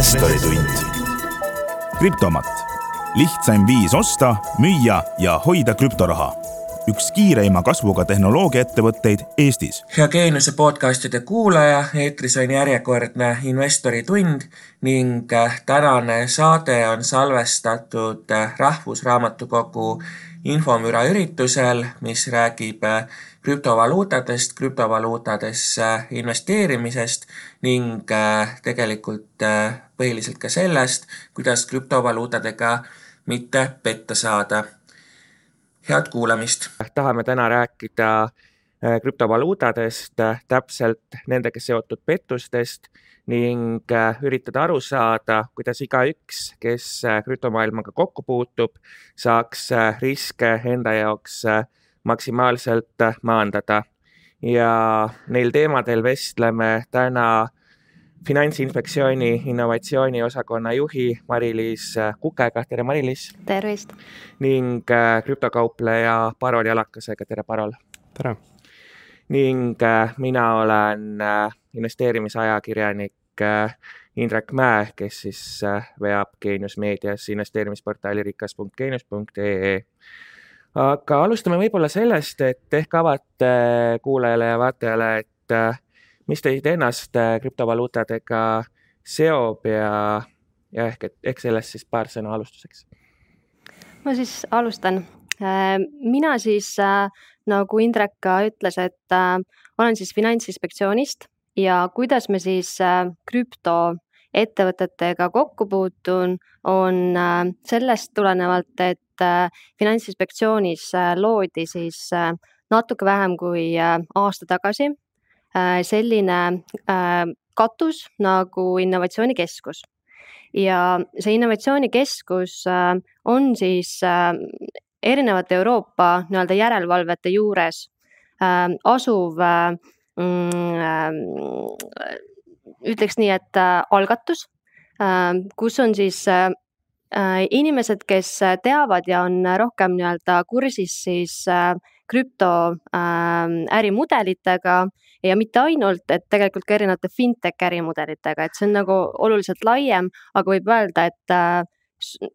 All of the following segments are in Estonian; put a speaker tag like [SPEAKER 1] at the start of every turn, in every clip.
[SPEAKER 1] investoritund. krüptomat, lihtsaim viis osta, müüa ja hoida krüptoraha üks kiireima kasvuga tehnoloogiaettevõtteid Eestis.
[SPEAKER 2] hea Geeniuse podcastide kuulaja, eetris on järjekordne Investori tund ning tänane saade on salvestatud Rahvusraamatukogu infomüra üritusel, mis räägib krüptovaluutadest, krüptovaluutadesse investeerimisest ning tegelikult põhiliselt ka sellest, kuidas krüptovaluutadega mitte petta saada head kuulamist!
[SPEAKER 3] tahame täna rääkida äh, krüptovaluutadest, äh, täpselt nendega seotud pettustest ning äh, üritada aru saada, kuidas igaüks, kes krüptomaailmaga kokku puutub, saaks riske enda jaoks maksimaalselt maandada. ja neil teemadel vestleme täna finantsinspektsiooni innovatsiooniosakonna juhi Mari-Liis Kukega, tere Mari-Liis!
[SPEAKER 4] tervist!
[SPEAKER 3] ning äh, krüptokaupleja Parol Jalakasega, tere Parol!
[SPEAKER 5] tere!
[SPEAKER 3] ning äh, mina olen äh, investeerimisajakirjanik Indrek Mäe, kes siis veab Geenius meedias investeerimisportaali rikas.geenius.ee. aga alustame võib-olla sellest, et ehk avate kuulajale ja vaatajale, et mis teid ennast krüptovaluutadega seob ja, ja ehk, et ehk sellest siis paar sõna alustuseks
[SPEAKER 4] ma siis alustan. Äh, mina siis äh, nagu Indrek ka ütles, et äh, olen siis Finantsinspektsioonist ja kuidas me siis krüptoettevõtetega kokku puutun, on sellest tulenevalt, et Finantsinspektsioonis loodi siis natuke vähem kui aasta tagasi selline katus nagu innovatsioonikeskus. Ja see innovatsioonikeskus äh, on siis äh, erinevate Euroopa nii-öelda järelevalvete juures äh, asuv mm, ütleks nii, et algatus, kus on siis inimesed, kes teavad ja on rohkem nii-öelda kursis siis krüptoärimudelitega ja mitte ainult, et tegelikult ka erinevate fintech ärimudelitega, et see on nagu oluliselt laiem, aga võib öelda, et äh,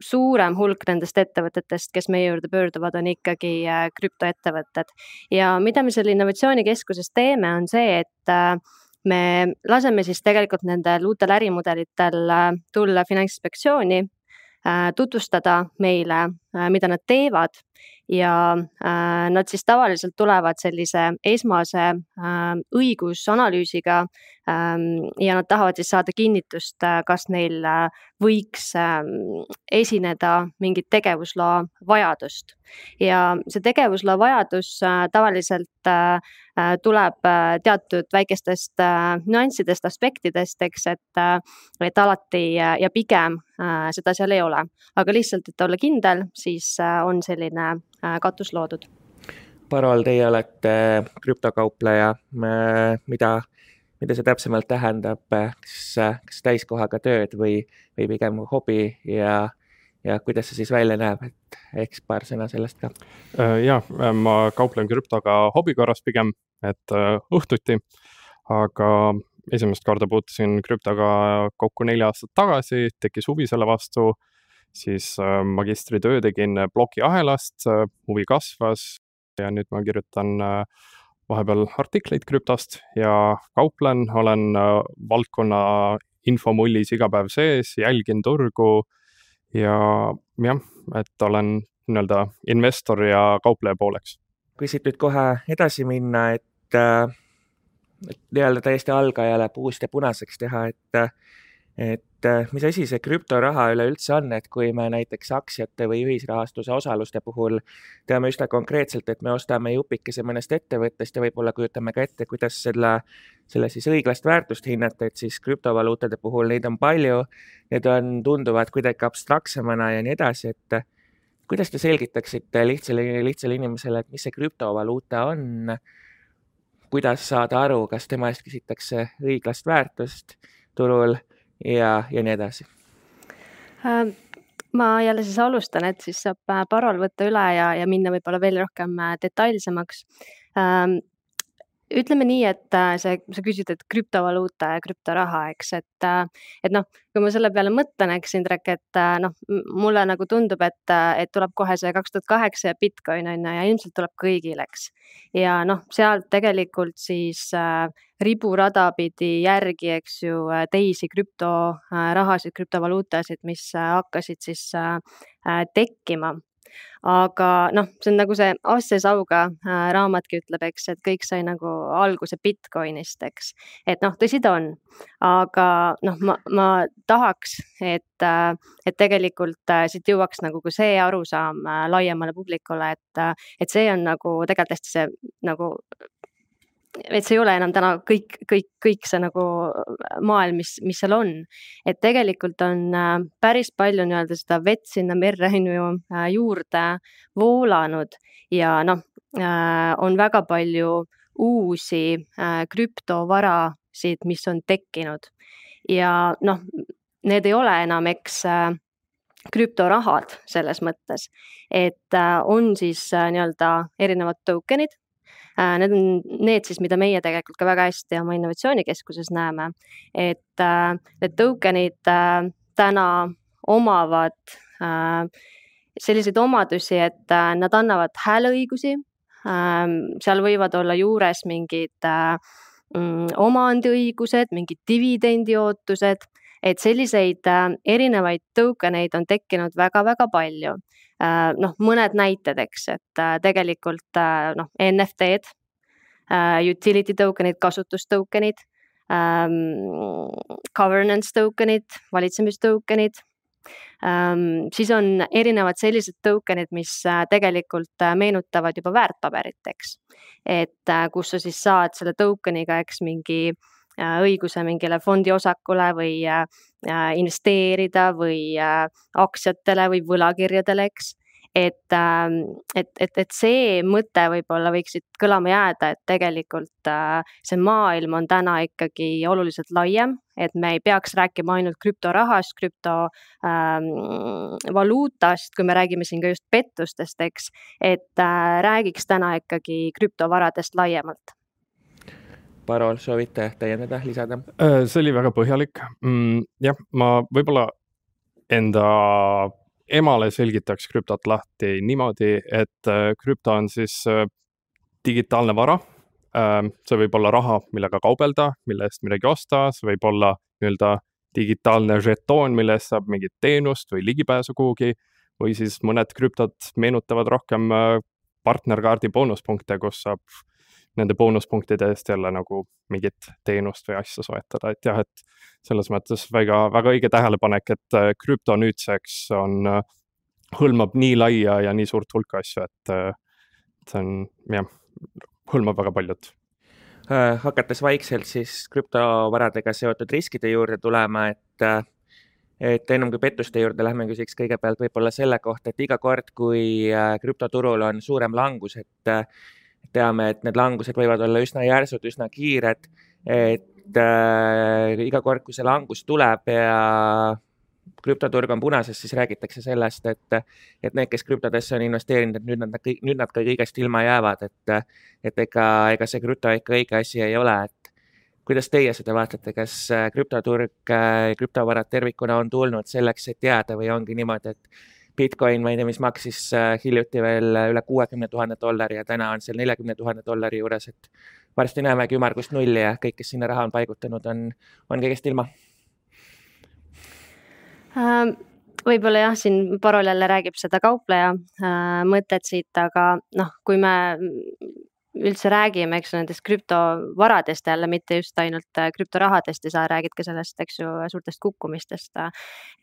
[SPEAKER 4] suurem hulk nendest ettevõtetest, kes meie juurde pöörduvad, on ikkagi äh, krüptoettevõtted. ja mida me seal innovatsioonikeskuses teeme, on see, et äh, me laseme siis tegelikult nendel uutel ärimudelitel tulla Finantsinspektsiooni, tutvustada meile, mida nad teevad ja äh, nad siis tavaliselt tulevad sellise esmase äh, õigusanalüüsiga ja nad tahavad siis saada kinnitust, äh, kas neil äh, võiks äh, esineda mingit tegevusloa vajadust. ja see tegevusloa vajadus äh, tavaliselt tuleb teatud väikestest nüanssidest, aspektidest, eks, et et alati ja pigem seda seal ei ole. aga lihtsalt, et olla kindel, siis on selline katus loodud.
[SPEAKER 3] Parol, teie olete krüptokaupleja, mida, mida see täpsemalt tähendab, kas, kas täiskohaga tööd või, või pigem hobi ja, ja kuidas see siis välja näeb, et eks paar sõna sellest ka?
[SPEAKER 5] Äh, ja, ma kauplen krüptoga hobi korras pigem, et äh, õhtuti, aga esimest korda puutusin krüptoga kokku neli aastat tagasi, tekkis huvi selle vastu siis äh, magistritöö tegin plokiahelast, huvi kasvas ja nüüd ma kirjutan vahepeal artikleid krüptost ja kauplen, olen valdkonna infomullis iga päev sees, jälgin turgu ja jah, et olen nii-öelda investor ja kaupleja pooleks.
[SPEAKER 3] kui siit nüüd kohe edasi minna, et, et nii-öelda täiesti algajale puust ja punaseks teha, et et äh, mis asi see krüptoraha üleüldse on, et kui me näiteks aktsiate või ühisrahastuse osaluste puhul teame üsna konkreetselt, et me ostame jupikese mõnest ettevõttest ja võib-olla kujutame ka ette, kuidas selle, selle siis õiglast väärtust hinnata, et siis krüptovaluutade puhul neid on palju, need on, tunduvad kuidagi abstraktsemana ja nii edasi, et kuidas te selgitaksite lihtsale, lihtsale inimesele, et mis see krüptovaluuta on, kuidas saada aru, kas tema eest küsitakse õiglast väärtust turul ja, ja nii edasi
[SPEAKER 4] äh,? ma jälle siis alustan, et siis saab äh, Parol võtta üle ja, ja minna võib-olla veel rohkem äh, detailsemaks ähm,. Ütleme nii, et äh, see, sa küsid, et krüptovaluuta ja krüptoraha, eks, et, äh, et noh, kui ma selle peale mõtlen, eks Indrek, et äh, noh, mulle nagu tundub, et, et tuleb kohe see kaks tuhat kaheksa ja Bitcoin on ju ja ilmselt tuleb kõigile, eks. ja noh, sealt tegelikult siis äh, riburada pidi järgi, eks ju, teisi krüptorahasid, krüptovaluutasid, mis hakkasid siis äh, tekkima aga noh, see on nagu see Asse Sauga äh, raamatki ütleb, eks, et kõik sai nagu alguse Bitcoinist, eks. et noh, tõsi ta on, aga noh, ma, ma tahaks, et äh,, et tegelikult äh, siit jõuaks nagu ka see arusaam laiemale publikule, et et see on nagu tegelikult hästi see nagu et see ei ole enam täna kõik, kõik, kõik see nagu maailm, mis, mis seal on. et tegelikult on äh, päris palju nii-öelda seda vett sinna merre on ju äh, juurde voolanud. Ja noh, äh, on väga palju uusi krüptovarasid, mis on tekkinud. Ja noh, need ei ole enam, eks krüptorahad selles mõttes, et on siis nii-öelda erinevad token'id Äh, need on need siis, mida meie tegelikult ka väga hästi oma innovatsioonikeskuses näeme, et äh, need token'id äh, täna omavad selliseid omadusi, et nad annavad hääleõigusi. Ähm, seal võivad olla juures mingid mm, omandiõigused, mingid dividendiootused, et selliseid erinevaid token eid on tekkinud väga-väga palju. Äh, noh, mõned näited, eks, et äh, tegelikult äh, noh, NFT-d, utility token'id, kasutustoken'id, ähm, governance token'id, valitsemistoken'id. Ähm, siis on erinevad sellised token'id, mis tegelikult meenutavad juba väärtpaberit, eks. et kus sa siis saad selle token'iga, eks mingi õiguse mingile fondiosakule või investeerida või aktsiatele või võlakirjadele, eks. Et, ähm, et, et, et see mõte võib-olla võiks siit kõlama jääda, et tegelikult äh, see maailm on täna ikkagi oluliselt laiem, et me ei peaks rääkima ainult krüptorahast, krüptovaluutast ähm,, kui me räägime siin ka just pettustest, eks, et äh, räägiks täna ikkagi krüptovaradest laiemalt
[SPEAKER 3] Parol, soovite täiendada, lisada?
[SPEAKER 5] Äh, see oli väga põhjalik mm,. jah, ma võib-olla enda emale selgitaks krüptot lahti niimoodi, et äh, krüpto on siis äh, digitaalne vara. see võib olla raha, millega kaubelda, mille eest midagi osta, see võib olla nii-öelda digitaalne žetoon, mille eest saab mingit teenust või ligipääsu kuhugi või siis mõned krüptod meenutavad rohkem partnerkaardi boonuspunkte, kus saab nende boonuspunktide eest jälle nagu mingit teenust või asja soetada, et jah, et selles mõttes väga, väga õige tähelepanek, et äh, krüpto nüüdseks on, äh, hõlmab nii laia ja nii suurt hulka asju, et äh, see on jah, hõlmab väga paljut.
[SPEAKER 3] Hakates vaikselt siis krüptovaradega seotud riskide juurde tulema, et et ennem kui pettuste juurde lähme, küsiks kõigepealt võib-olla selle kohta, et iga kord, kui krüptoturul on suurem langus, et teame, et need langused võivad olla üsna järsud, üsna kiired, et äh, iga kord, kui see langus tuleb ja krüptoturg on punases, siis räägitakse sellest, et, et need, kes krüptodesse on investeerinud, et nüüd nad, nüüd nad ka kõigest ilma jäävad, et, et ega, ega see krüpto ikka õige asi ei ole, et kuidas teie seda vaatate, kas krüptoturg, krüptovarad tervikuna on tulnud selleks, et jääda või ongi niimoodi, et Bitcoin, ma ei tea, mis maksis äh, hiljuti veel üle kuuekümne tuhande dollari ja täna on seal neljakümne tuhande dollari juures, et varsti näemegi ümmargust nulli ja kõik, kes sinna raha on paigutanud, on, on kõigest ilma
[SPEAKER 4] ähm võib-olla jah, siin Parol jälle räägib seda kaupleja äh, mõtet siit, aga noh, kui me üldse räägime, eks nendest krüptovaradest jälle, mitte just ainult äh, krüptorahadest ja sa räägid ka sellest, eks ju, suurtest kukkumistest.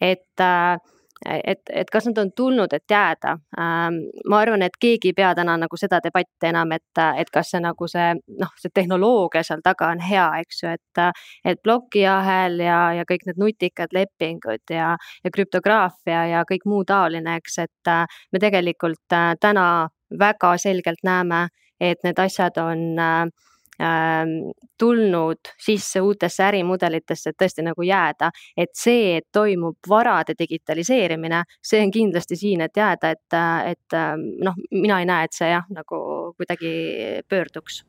[SPEAKER 4] et äh, et, et kas nad on tulnud, et jääda. Ähm, ma arvan, et keegi ei pea täna nagu seda debatti enam, et, et kas see nagu see noh, see tehnoloogia seal taga on hea, eks ju, et, et plokiahel ja, ja kõik need nutikad lepingud ja, ja krüptograafia ja kõik muu taoline, eks, et me tegelikult äh, täna väga selgelt näeme, et need asjad on äh, tulnud sisse uutesse ärimudelitesse, et tõesti nagu jääda. et see, et toimub varade digitaliseerimine, see on kindlasti siin, et jääda, et, et ähm, noh, mina ei näe, et see jah, nagu kuidagi pöörduks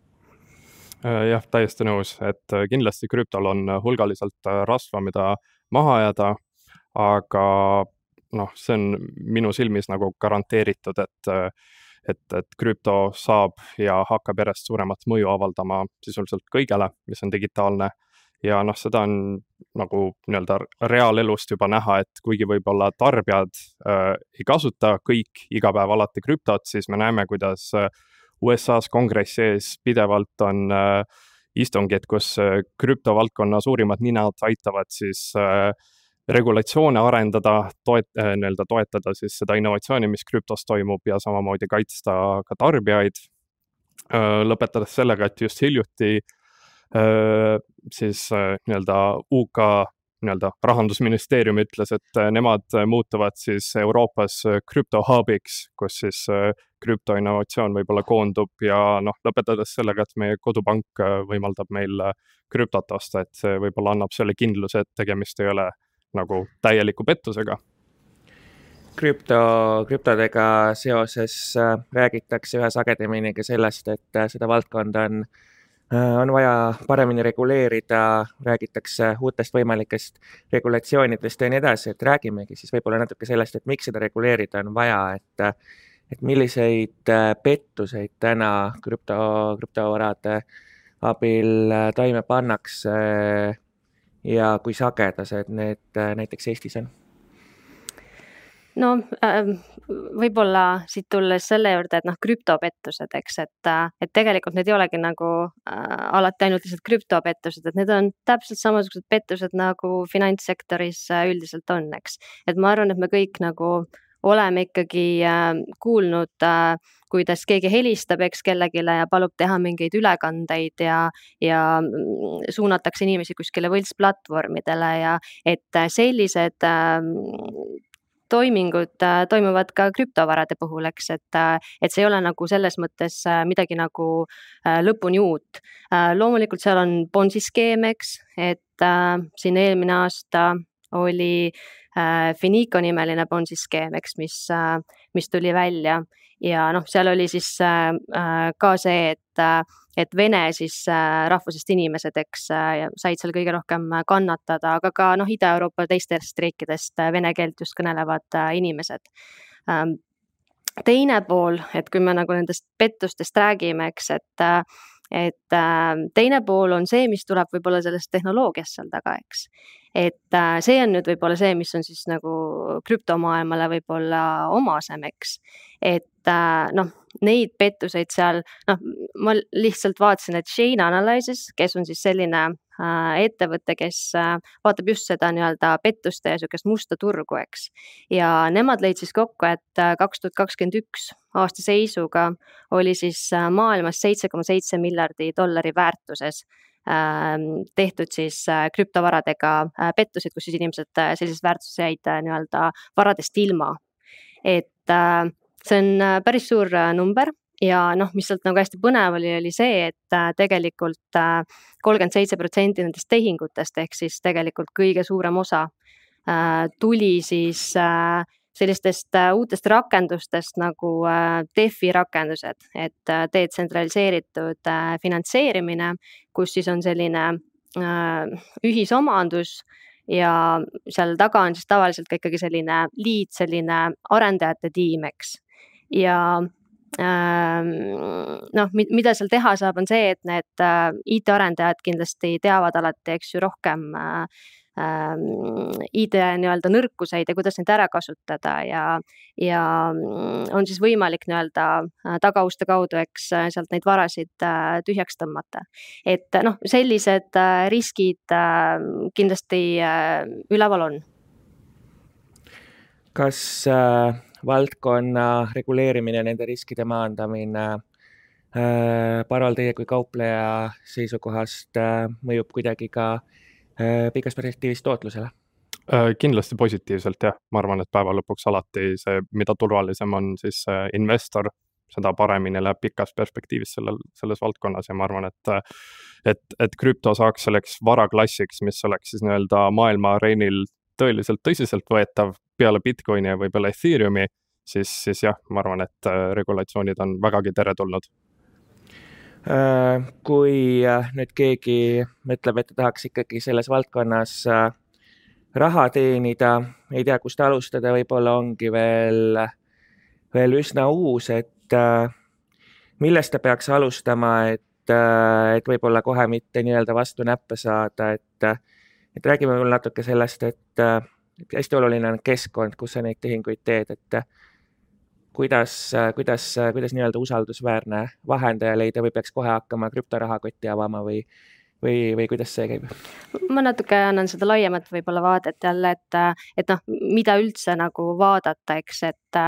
[SPEAKER 5] jah, täiesti nõus, et kindlasti krüptol on hulgaliselt rasva, mida maha ajada, aga noh, see on minu silmis nagu garanteeritud, et et, et krüpto saab ja hakkab järjest suuremat mõju avaldama sisuliselt kõigele, mis on digitaalne. ja noh, seda on nagu nii-öelda reaalelust juba näha, et kuigi võib-olla tarbijad äh, ei kasuta kõik iga päev alati krüptot, siis me näeme, kuidas äh, USA-s kongressi ees pidevalt on äh, istungid, kus äh, krüptovaldkonna suurimad ninad aitavad siis äh, regulatsioone arendada, toet-, äh, nii-öelda toetada siis seda innovatsiooni, mis krüptos toimub ja samamoodi kaitsta ka tarbijaid. Äh, lõpetades sellega, et just hiljuti äh, siis nii-öelda UK nii-öelda rahandusministeerium ütles, et nemad muutuvad siis Euroopas krüptohubiks, kus siis krüptoinnovatsioon võib-olla koondub ja noh, lõpetades sellega, et meie kodupank võimaldab meil krüptot osta, et see võib-olla annab selle kindluse, et tegemist ei ole nagu täieliku pettusega.
[SPEAKER 3] krüpto, krüptodega seoses äh, räägitakse üha sagedamini ka sellest, et äh, seda valdkonda on, äh, on vaja paremini reguleerida, räägitakse uutest võimalikest regulatsioonidest ja nii edasi, et räägimegi siis võib-olla natuke sellest, et miks seda reguleerida on vaja, et et milliseid pettuseid täna krüpto, krüptovarade abil toime pannakse ja kui sagedased need äh, näiteks Eestis on?
[SPEAKER 4] no äh, võib-olla siit tulles selle juurde, et noh, krüptopettused, eks, et, äh, et tegelikult need ei olegi nagu äh, alati ainult lihtsalt krüptopettused, et need on täpselt samasugused pettused nagu finantssektoris äh, üldiselt on, eks. et ma arvan, et me kõik nagu oleme ikkagi äh, kuulnud äh, kuidas keegi helistab, eks kellelegi ja palub teha mingeid ülekandeid ja, ja mm, suunatakse inimesi kuskile võltsplatvormidele ja et sellised äh, toimingud äh, toimuvad ka krüptovarade puhul, eks, et, äh, et see ei ole nagu selles mõttes äh, midagi nagu lõpuni uut. loomulikult seal on Bonsi skeem, eks, et siin eelmine aasta oli Finico nimeline Bonsi skeem, eks, mis, mis tuli välja ja noh, seal oli siis äh, äh, ka see, et, äh, et vene siis rahvusest inimesed, eks, said seal kõige rohkem kannatada, aga ka noh, Ida-Euroopa teistest riikidest vene keelt just kõnelevad inimesed ähm, teine pool, et kui me nagu nendest pettustest räägime, eks, et et teine pool on see, mis tuleb võib-olla sellest tehnoloogiast seal taga, eks. Et see on nüüd võib-olla see, mis on siis nagu krüptomaailmale võib-olla omasem, eks. et äh, noh, neid pettuseid seal, noh, ma lihtsalt vaatasin, et Shane Analysis, kes on siis selline äh, ettevõte, kes äh, vaatab just seda nii-öelda pettuste ja sihukest musta turgu, eks. ja nemad leidsid siis kokku, et äh, kaks tuhat kakskümmend üks aasta seisuga oli siis äh, maailmas seitse koma seitse miljardi dollari väärtuses tehtud siis äh, krüptovaradega pettuseid, kus siis inimesed sellises väärtuses jäid nii-öelda varadest ilma. et see on äh, päris suur äh, number ja noh, mis sealt nagu hästi põnev oli, oli see, et äh, tegelikult kolmkümmend seitse protsenti nendest tehingutest ehk siis tegelikult kõige suurem osa tuli siis sellistest uutest rakendustest nagu DeFi rakendused, et detsentraliseeritud finantseerimine, kus siis on selline ühisomandus ja seal taga on siis tavaliselt ka ikkagi selline liit, selline arendajate tiim, eks. Ja ähm, noh, mida seal teha saab, on see, et need äh, IT-arendajad kindlasti teavad alati, eks ju, rohkem äh, ID nii-öelda nõrkuseid ja kuidas neid ära kasutada ja, ja mm, on siis võimalik nii-öelda äh, tagauste kaudu, eks sealt neid varasid tühjaks tõmmata. et noh, sellised riskid kindlasti üleval on.
[SPEAKER 3] kas äh valdkonna reguleerimine, nende riskide maandamine. Äh, Parol, teie kui kaupleja seisukohast äh, mõjub kuidagi ka äh, pikas perspektiivis tootlusele?
[SPEAKER 5] kindlasti positiivselt jah, ma arvan, et päeva lõpuks alati see, mida turvalisem on siis investor, seda paremini läheb pikas perspektiivis sellel, selles valdkonnas ja ma arvan, et et, et krüpto saaks selleks varaklassiks, mis oleks siis nii-öelda maailma areenil tõeliselt tõsiseltvõetav peale Bitcoini ja võib-olla Ethereumi, siis, siis jah, ma arvan, et äh, regulatsioonid on vägagi teretulnud.
[SPEAKER 3] Kui nüüd keegi mõtleb, et ta tahaks ikkagi selles valdkonnas raha teenida, ei tea, kust alustada, võib-olla ongi veel, veel üsna uus, et millest ta peaks alustama, et, et võib-olla kohe mitte nii-öelda vastu näppe saada, et, et räägime veel natuke sellest, et hästi oluline on keskkond, kus sa neid tehinguid teed, et kuidas, kuidas, kuidas nii-öelda usaldusväärne vahendaja leida või peaks kohe hakkama krüptorahakotti avama või, või, või kuidas see käib?
[SPEAKER 4] ma natuke annan seda laiemat võib-olla vaadet jälle, et, et noh, mida üldse nagu vaadata, eks, et,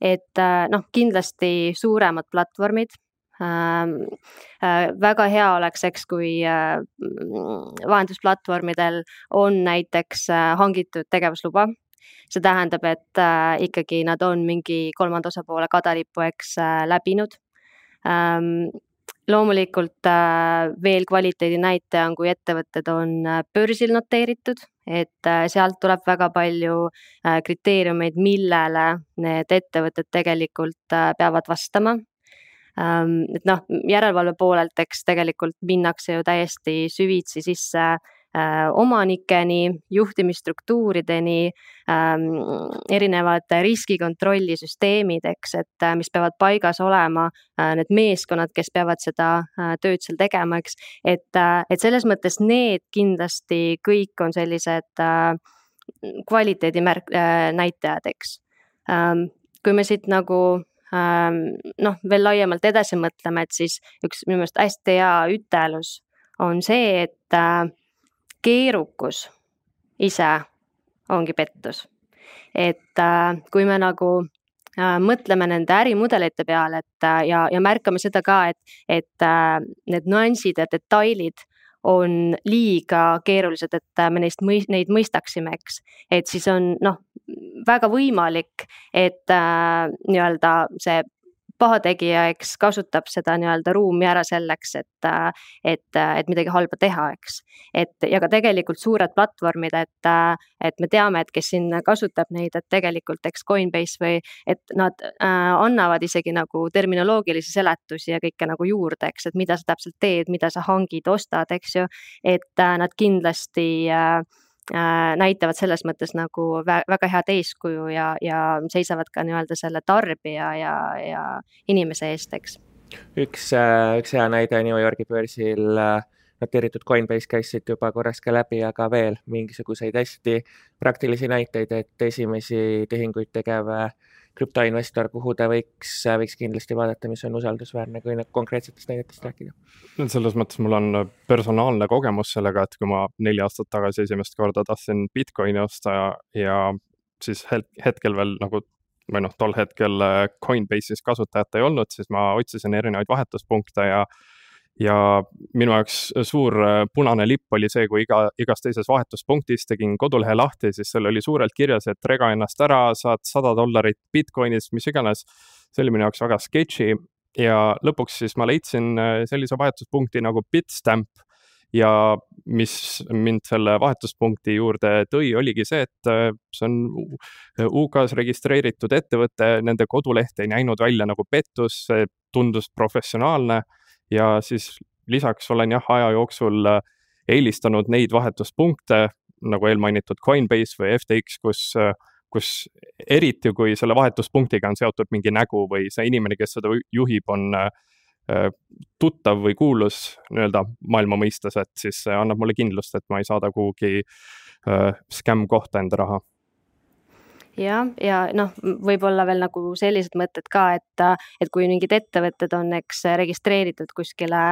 [SPEAKER 4] et noh, kindlasti suuremad platvormid ähm,. Äh, väga hea oleks, eks, kui äh, vahendusplatvormidel on näiteks äh, hangitud tegevusluba see tähendab, et äh, ikkagi nad on mingi kolmanda osapoole kadalipu, eks äh, läbinud ähm,. loomulikult äh, veel kvaliteedi näitaja on, kui ettevõtted on äh, börsil noteeritud, et äh, sealt tuleb väga palju äh, kriteeriumeid, millele need ettevõtted tegelikult äh, peavad vastama ähm,. et noh, järelevalve poolelt, eks tegelikult minnakse ju täiesti süvitsi sisse omanikeni, juhtimisstruktuurideni, ähm, erinevate riskikontrolli süsteemid, eks, et äh, mis peavad paigas olema, äh, need meeskonnad, kes peavad seda tööd seal tegema, eks. et, et selles mõttes need kindlasti kõik on sellised kvaliteedimärk, näitajad, eks. Ähm, kui me siit nagu ähm, noh, veel laiemalt edasi mõtleme, et siis üks minu meelest hästi hea ütelus on see, et keerukus ise ongi pettus. et äh, kui me nagu äh, mõtleme nende ärimudelite peale, et äh, ja, ja märkame seda ka, et, et need nüansid ja detailid on liiga keerulised, et me neist mõi-, neid mõistaksime, eks. et siis on noh, väga võimalik, et äh, nii-öelda see pahategija, eks kasutab seda nii-öelda ruumi ära selleks, et, et, et midagi halba teha, eks. et ja ka tegelikult suured platvormid, et, et me teame, et kes siin kasutab neid, et tegelikult eks Coinbase või et nad äh, annavad isegi nagu terminoloogilisi seletusi ja kõike nagu juurde, eks, et mida sa täpselt teed, mida sa hangid, ostad, eks ju. et äh, nad kindlasti äh, näitavad selles mõttes nagu väga head eeskuju ja, ja seisavad ka nii-öelda selle tarbija ja, ja inimese eest, eks.
[SPEAKER 3] üks, äh, üks hea näide New Yorgi börsil äh, noteeritud Coinbase käis siit juba korraks ka läbi, aga veel mingisuguseid hästi praktilisi näiteid, et esimesi tehinguid tegev krüptoinvestor, kuhu ta võiks, võiks kindlasti vaadata, mis on usaldusväärne, kui nüüd konkreetsetest näidetest rääkida?
[SPEAKER 5] selles mõttes mul on personaalne kogemus sellega, et kui ma neli aastat tagasi esimest korda tahtsin Bitcoini osta ja, ja siis hetkel veel nagu või noh, tol hetkel Coinbase'is kasutajat ei olnud, siis ma otsisin erinevaid vahetuspunkte ja ja minu jaoks suur äh, punane lipp oli see, kui iga, igas teises vahetuspunktis tegin kodulehe lahti, siis seal oli suurelt kirjas, et rega ennast ära, saad sada dollarit Bitcoinis, mis iganes. see oli minu jaoks väga sketši. Ja lõpuks siis ma leidsin äh, sellise vahetuspunkti nagu Bitstamp. Ja mis mind selle vahetuspunkti juurde tõi, oligi see, et äh, see on UK-s registreeritud ettevõte, nende koduleht ei näinud välja nagu pettus, see tundus professionaalne ja siis lisaks olen jah, aja jooksul äh, eelistanud neid vahetuspunkte nagu eelmainitud Coinbase või FTX, kus, äh, kus eriti, kui selle vahetuspunktiga on seotud mingi nägu või see inimene, kes seda juhib, on äh, tuttav või kuulus nii-öelda maailma mõistes, et siis see annab mulle kindlust, et ma ei saada kuhugi skämm kohta enda raha
[SPEAKER 4] jah, ja noh, võib-olla veel nagu sellised mõtted ka, et, et kui mingid ettevõtted on, eks registreeritud kuskile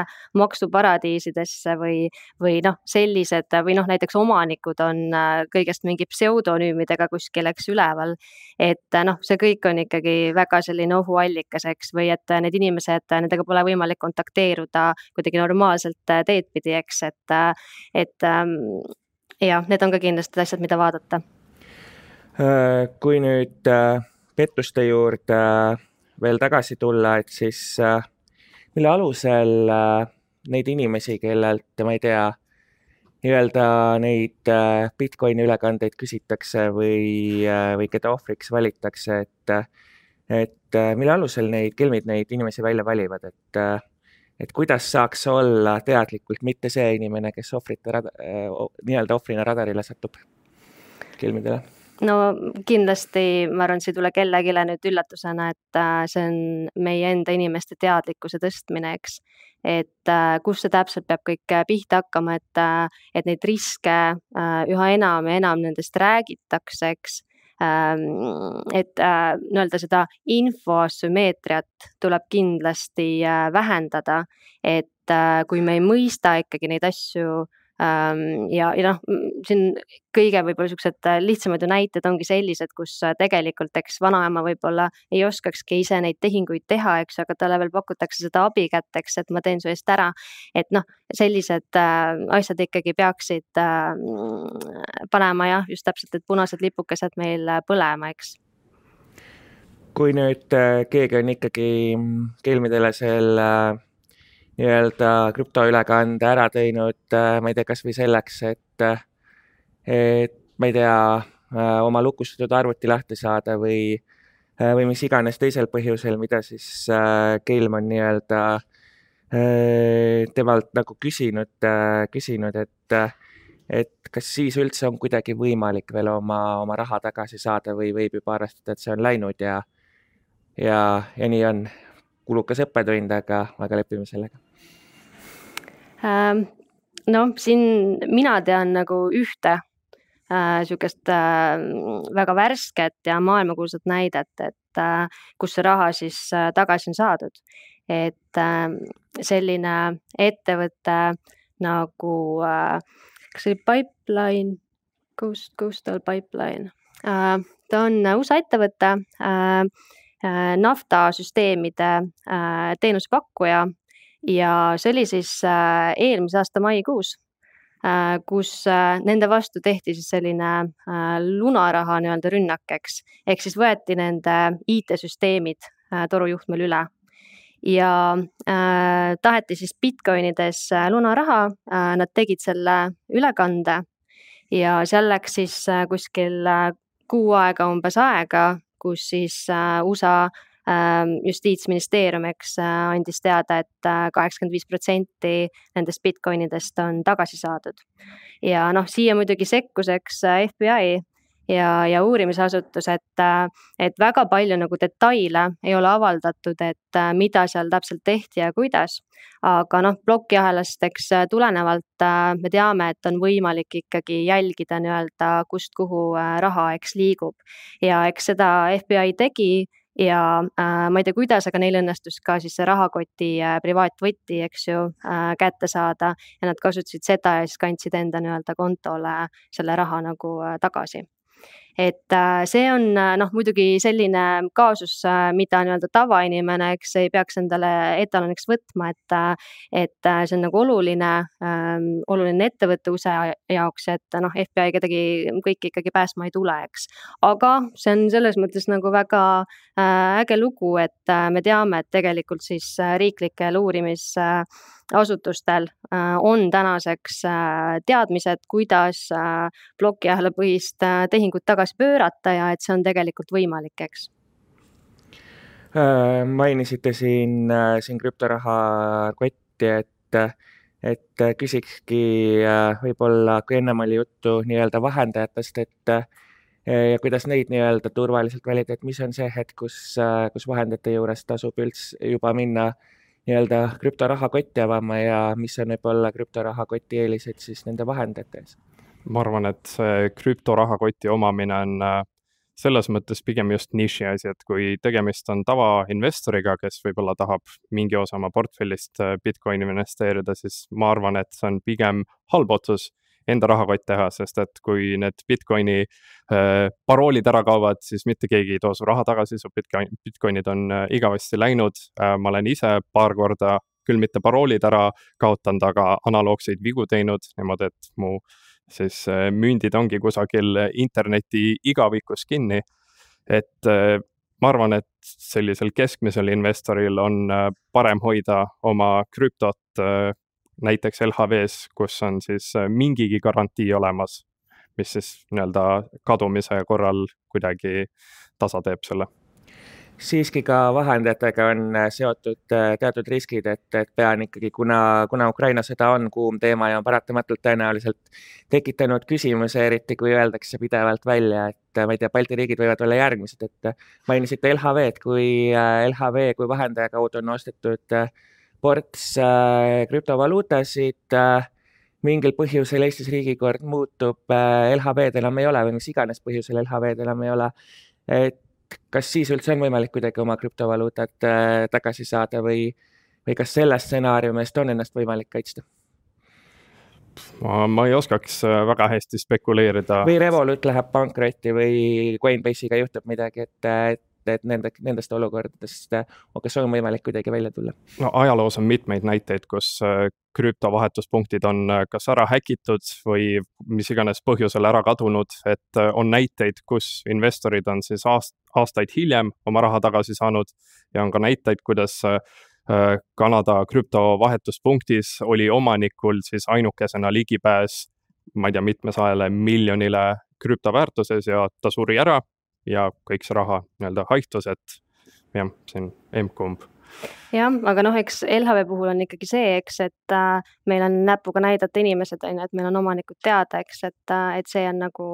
[SPEAKER 4] maksuparadiisidesse või, või noh, sellised või noh, näiteks omanikud on äh, kõigest mingi pseudonüümidega kuskil, eks üleval. et noh, see kõik on ikkagi väga selline ohuallikas, eks, või et need inimesed, nendega pole võimalik kontakteeruda kuidagi normaalselt teed pidi, eks, et, et ähm, jah, need on ka kindlasti asjad, mida vaadata
[SPEAKER 3] kui nüüd äh, pettuste juurde äh, veel tagasi tulla, et siis mille alusel neid inimesi, kellelt, ma ei tea, nii-öelda neid Bitcoini ülekandeid küsitakse või, või keda ohvriks valitakse, et, et mille alusel neid kelmid neid inimesi välja valivad, et et kuidas saaks olla teadlikult mitte see inimene, kes ohvrite nii-öelda ohvrina radarile satub kelmidele?
[SPEAKER 4] No kindlasti ma arvan, see ei tule kellelegi nüüd üllatusena, et äh, see on meie enda inimeste teadlikkuse tõstmine, eks. et äh, kus see täpselt peab kõik pihta hakkama, et, et neid riske üha enam ja enam nendest räägitakse, eks ähm, et nii-öelda seda infosümmeetriat tuleb kindlasti vähendada, et kui me ei mõista ikkagi neid asju Ähm, ja, ja noh, siin kõige võib-olla siuksed äh, lihtsamad ju näited ongi sellised, kus äh, tegelikult eks vanaema võib-olla ei oskakski ise neid tehinguid teha, eks aga talle veel pakutakse seda abi kätte, eks, et ma teen su eest ära. et noh, sellised äh, asjad ikkagi peaksid panema jah, just täpselt, et punased lipukesed meil põlema, eks
[SPEAKER 3] kui nüüd keegi on ikkagi kelmidele selle nii-öelda krüptoülekande ära teinud, äh, ma ei tea, kasvõi selleks, et, et ma ei tea, äh, oma lukustatud arvuti lahti saada või, äh, või mis iganes teisel põhjusel, mida siis Keilm on nii-öelda temalt nagu küsinud, küsinud, et, et kas siis üldse on kuidagi võimalik veel oma, oma raha tagasi saada või võib juba arvestada, et see on läinud ja, ja, ja nii on kulukas õppetund, aga, aga lepime sellega.
[SPEAKER 4] Noh, siin mina tean nagu ühte äh, sihukest äh, väga värsket ja maailmakuulsat näidet, et äh, kus see raha siis äh, tagasi on saadud. et äh, selline ettevõte nagu äh,, kas see oli Pipeline, Ghost, Coastal Pipeline äh,, ta on USA ettevõte äh, Äh, naftasüsteemide äh, teenusepakkuja ja see oli siis äh, eelmise aasta maikuus, kus nende vastu tehti siis selline lunaraha nii-öelda rünnak, eks, ehk siis võeti nende IT-süsteemid torujuhtmel üle. Ja äh, taheti siis Bitcoinides lunaraha äh,, nad tegid selle ülekande. Ja seal läks siis äh, kuskil kuu aega umbes aega, kus siis äh, USA ähm, justiitsministeerium, eks äh, andis teada et, et äh, kaheksakümmend viis protsenti nendest Bitcoinidest on tagasi saadud. ja noh, siia muidugi sekkus, eks FBI ja, ja uurimisasutus, et, et väga palju nagu detaile ei ole avaldatud, et mida seal täpselt tehti ja kuidas. aga noh, plokiahelast, eks tulenevalt me teame, et on võimalik ikkagi jälgida nii-öelda, kust, kuhu raha, eks liigub ja eks seda FBI tegi ja äh, ma ei tea, kuidas, aga neil õnnestus ka siis see rahakoti äh, privaatvõti, eks ju äh,, kätte saada. Ja nad kasutasid seda ja siis kandsid enda nii-öelda kontole selle raha nagu äh, tagasi et äh, see on äh, noh, muidugi selline kaasus, äh, mida nii-öelda tavainimene, eks ei peaks endale etaloniks võtma, et, et see on nagu oluline, ähm, oluline ettevõtluse jaoks, et noh, FBI kedagi kõiki ikkagi päästma ei tule, eks. aga see on selles mõttes nagu väga äge lugu, et me teame, et tegelikult siis riiklikel uurimis asutustel äh, on tänaseks teadmised, kuidas plokiahelapõhist tehingut tagasi pöörata ja et see on tegelikult võimalik, eks
[SPEAKER 3] mainisite siin, siin krüptoraha kotti, et, et küsikski võib-olla, kui ennem oli juttu nii-öelda vahendajatest, et ja kuidas neid nii-öelda turvaliselt valida, et mis on see hetk, kus, kus vahendajate juures tasub üldse juba minna äh, nii-öelda krüptorahakotti avama ja mis on võib-olla krüptorahakoti eelised siis nende vahendajate ees?
[SPEAKER 5] Ma arvan, et see krüptorahakoti omamine on äh, selles mõttes pigem just niši asi, et kui tegemist on tavainvestoriga, kes võib-olla tahab mingi osa oma portfellist äh, Bitcoini investeerida, siis ma arvan, et see on pigem halb otsus enda rahakott teha, sest et kui need Bitcoini äh, paroolid ära kaovad, siis mitte keegi ei too su raha tagasi, su Bitcoin, Bitcoinid on äh, igavesti läinud äh,. ma olen ise paar korda küll mitte paroolid ära kaotanud, aga analoogseid vigu teinud niimoodi, et mu siis äh, mündid ongi kusagil interneti igavikus kinni. et äh, ma arvan, et sellisel keskmisel investoril on äh, parem hoida oma krüptot äh, näiteks LHV-s, kus on siis äh, mingigi garantii olemas, mis siis nii-öelda kadumise korral kuidagi tasa teeb selle
[SPEAKER 3] siiski ka vahendajatega on seotud teatud riskid, et, et pean ikkagi, kuna, kuna Ukraina sõda on kuum teema ja on paratamatult tõenäoliselt tekitanud küsimuse, eriti kui öeldakse pidevalt välja, et ma ei tea, Balti riigid võivad olla järgmised, et mainisite LHV-d kui LHV kui vahendaja kaudu on ostetud ports krüptovaluutasid mingil põhjusel Eestis riigikord muutub, LHV-d enam ei ole või mis iganes põhjusel LHV-d enam ei ole. et kas siis üldse on võimalik kuidagi oma krüptovaluutat äh, tagasi saada või, või kas sellest stsenaariumist on ennast võimalik kaitsta?
[SPEAKER 5] ma, ma ei oskaks äh, väga hästi spekuleerida.
[SPEAKER 3] või Revolut läheb pankrotti või Coinbase'iga juhtub midagi, et, et et nende, nendest olukordadest, kas on võimalik kuidagi välja tulla?
[SPEAKER 5] no ajaloos on mitmeid näiteid, kus äh, krüptovahetuspunktid on äh, kas ära häkitud või mis iganes põhjusel ära kadunud, et äh, on näiteid, kus investorid on siis aast-, aastaid hiljem oma raha tagasi saanud ja on ka näiteid, kuidas Kanada krüptovahetuspunktis oli omanikul siis ainukesena ligipääs ma ei tea, mitmesajale miljonile krüptoväärtuses ja ta suri ära ja kõik see raha nii-öelda haihtus, et jah, see on emb-kumb
[SPEAKER 4] jah, aga noh, eks LHV puhul on ikkagi see, eks, et äh, meil on näpuga näidata inimesed, on ju, et meil on omanikud teada, eks, et äh,, et see on nagu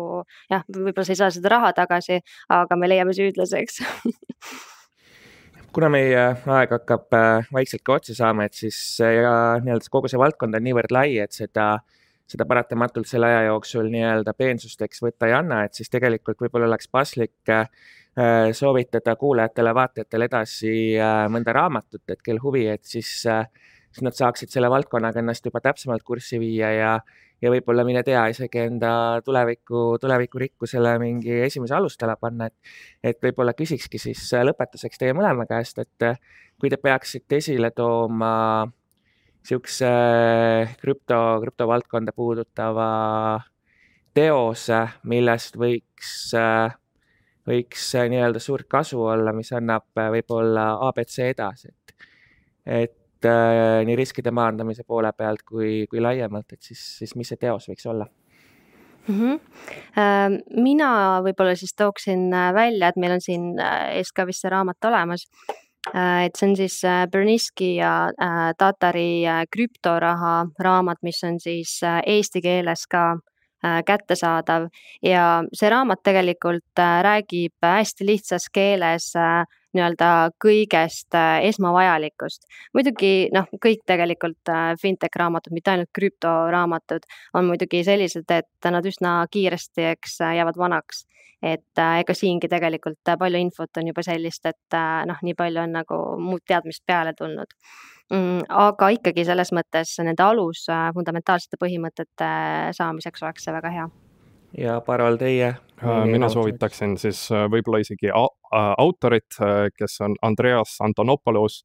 [SPEAKER 4] jah, võib-olla sa ei saa seda raha tagasi, aga me leiame süüdlase, eks
[SPEAKER 3] kuna meie aeg hakkab äh, vaikselt ka otsa saama, et siis ja nii-öelda kogu see valdkond on niivõrd lai, et seda äh, seda paratamatult selle aja jooksul nii-öelda peensusteks võtta ei anna, et siis tegelikult võib-olla oleks paslik äh, soovitada kuulajatele-vaatajatele edasi äh, mõnda raamatut, et kel huvi, et siis, äh, siis nad saaksid selle valdkonnaga ennast juba täpsemalt kurssi viia ja, ja võib-olla mine tea, isegi enda tuleviku, tulevikurikkusele mingi esimese alustala panna, et, et võib-olla küsikski siis lõpetuseks teie mõlema käest, et kui te peaksite esile tooma niisuguse krüpto, krüptovaldkonda puudutava teose, millest võiks, võiks nii-öelda suurt kasu olla, mis annab võib-olla abc edasi, et, et nii riskide maandamise poole pealt kui, kui laiemalt, et siis, siis mis see teos võiks olla?
[SPEAKER 4] Mm -hmm. mina võib-olla siis tooksin välja, et meil on siin ees ka vist see raamat olemas et see on siis äh, Berniski ja äh, Tatari krüptoraha raamat, mis on siis eesti keeles ka kättesaadav. Ja see raamat tegelikult räägib hästi lihtsas keeles nii-öelda kõigest esmavajalikust. muidugi noh, kõik tegelikult fintech raamatud, mitte ainult krüptoraamatud, on muidugi sellised, et nad üsna kiiresti, eks, jäävad vanaks. Et äh, ega siingi tegelikult äh, palju infot on juba sellist, et äh, noh, nii palju on nagu muud teadmist peale tulnud mm,. aga ikkagi selles mõttes nende alus fundamentaalsete põhimõtete saamiseks oleks see väga hea.
[SPEAKER 3] ja Parol, teie?
[SPEAKER 5] mina soovitaksin siis võib-olla isegi autorit, kes on Andreas Antonopoulos.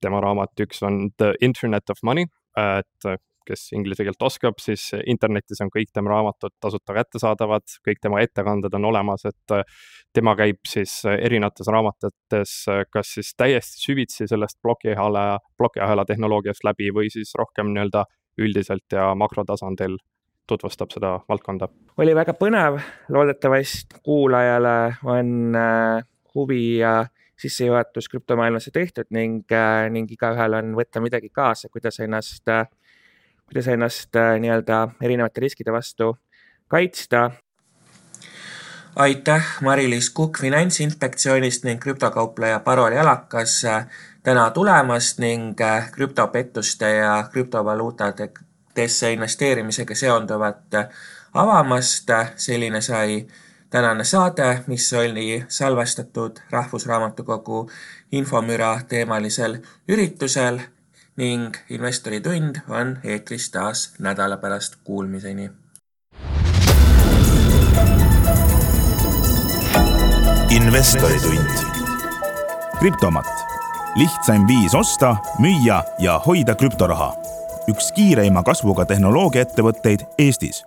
[SPEAKER 5] tema raamat üks on The Internet of Money, et kes inglise keelt oskab, siis internetis on kõik tema raamatud tasuta kättesaadavad, kõik tema ettekanded on olemas, et äh, tema käib siis erinevates raamatutes kas siis täiesti süvitsi sellest plokiahela, plokiahela tehnoloogiast läbi või siis rohkem nii-öelda üldiselt ja makrotasandil tutvustab seda valdkonda.
[SPEAKER 3] oli väga põnev, loodetavasti kuulajale on äh, huvi ja sissejuhatus krüptomaailmasse tehtud ning, äh, ning igaühel on võtta midagi kaasa, kuidas ennast kuidas ennast äh, nii-öelda erinevate riskide vastu kaitsta.
[SPEAKER 2] aitäh, Mari-Liis Kukk Finantsinspektsioonist ning krüptokaupleja Parol Jalakas äh, täna tulemast ning äh, krüptopettuste ja krüptovaluutadesse investeerimisega seonduvat avamast. selline sai tänane saade, mis oli salvestatud Rahvusraamatukogu infomüra teemalisel üritusel ning Investori tund on eetris taas nädala pärast kuulmiseni.
[SPEAKER 1] investori tund. krüptomat, lihtsaim viis osta, müüa ja hoida krüptoraha. üks kiireima kasvuga tehnoloogiaettevõtteid Eestis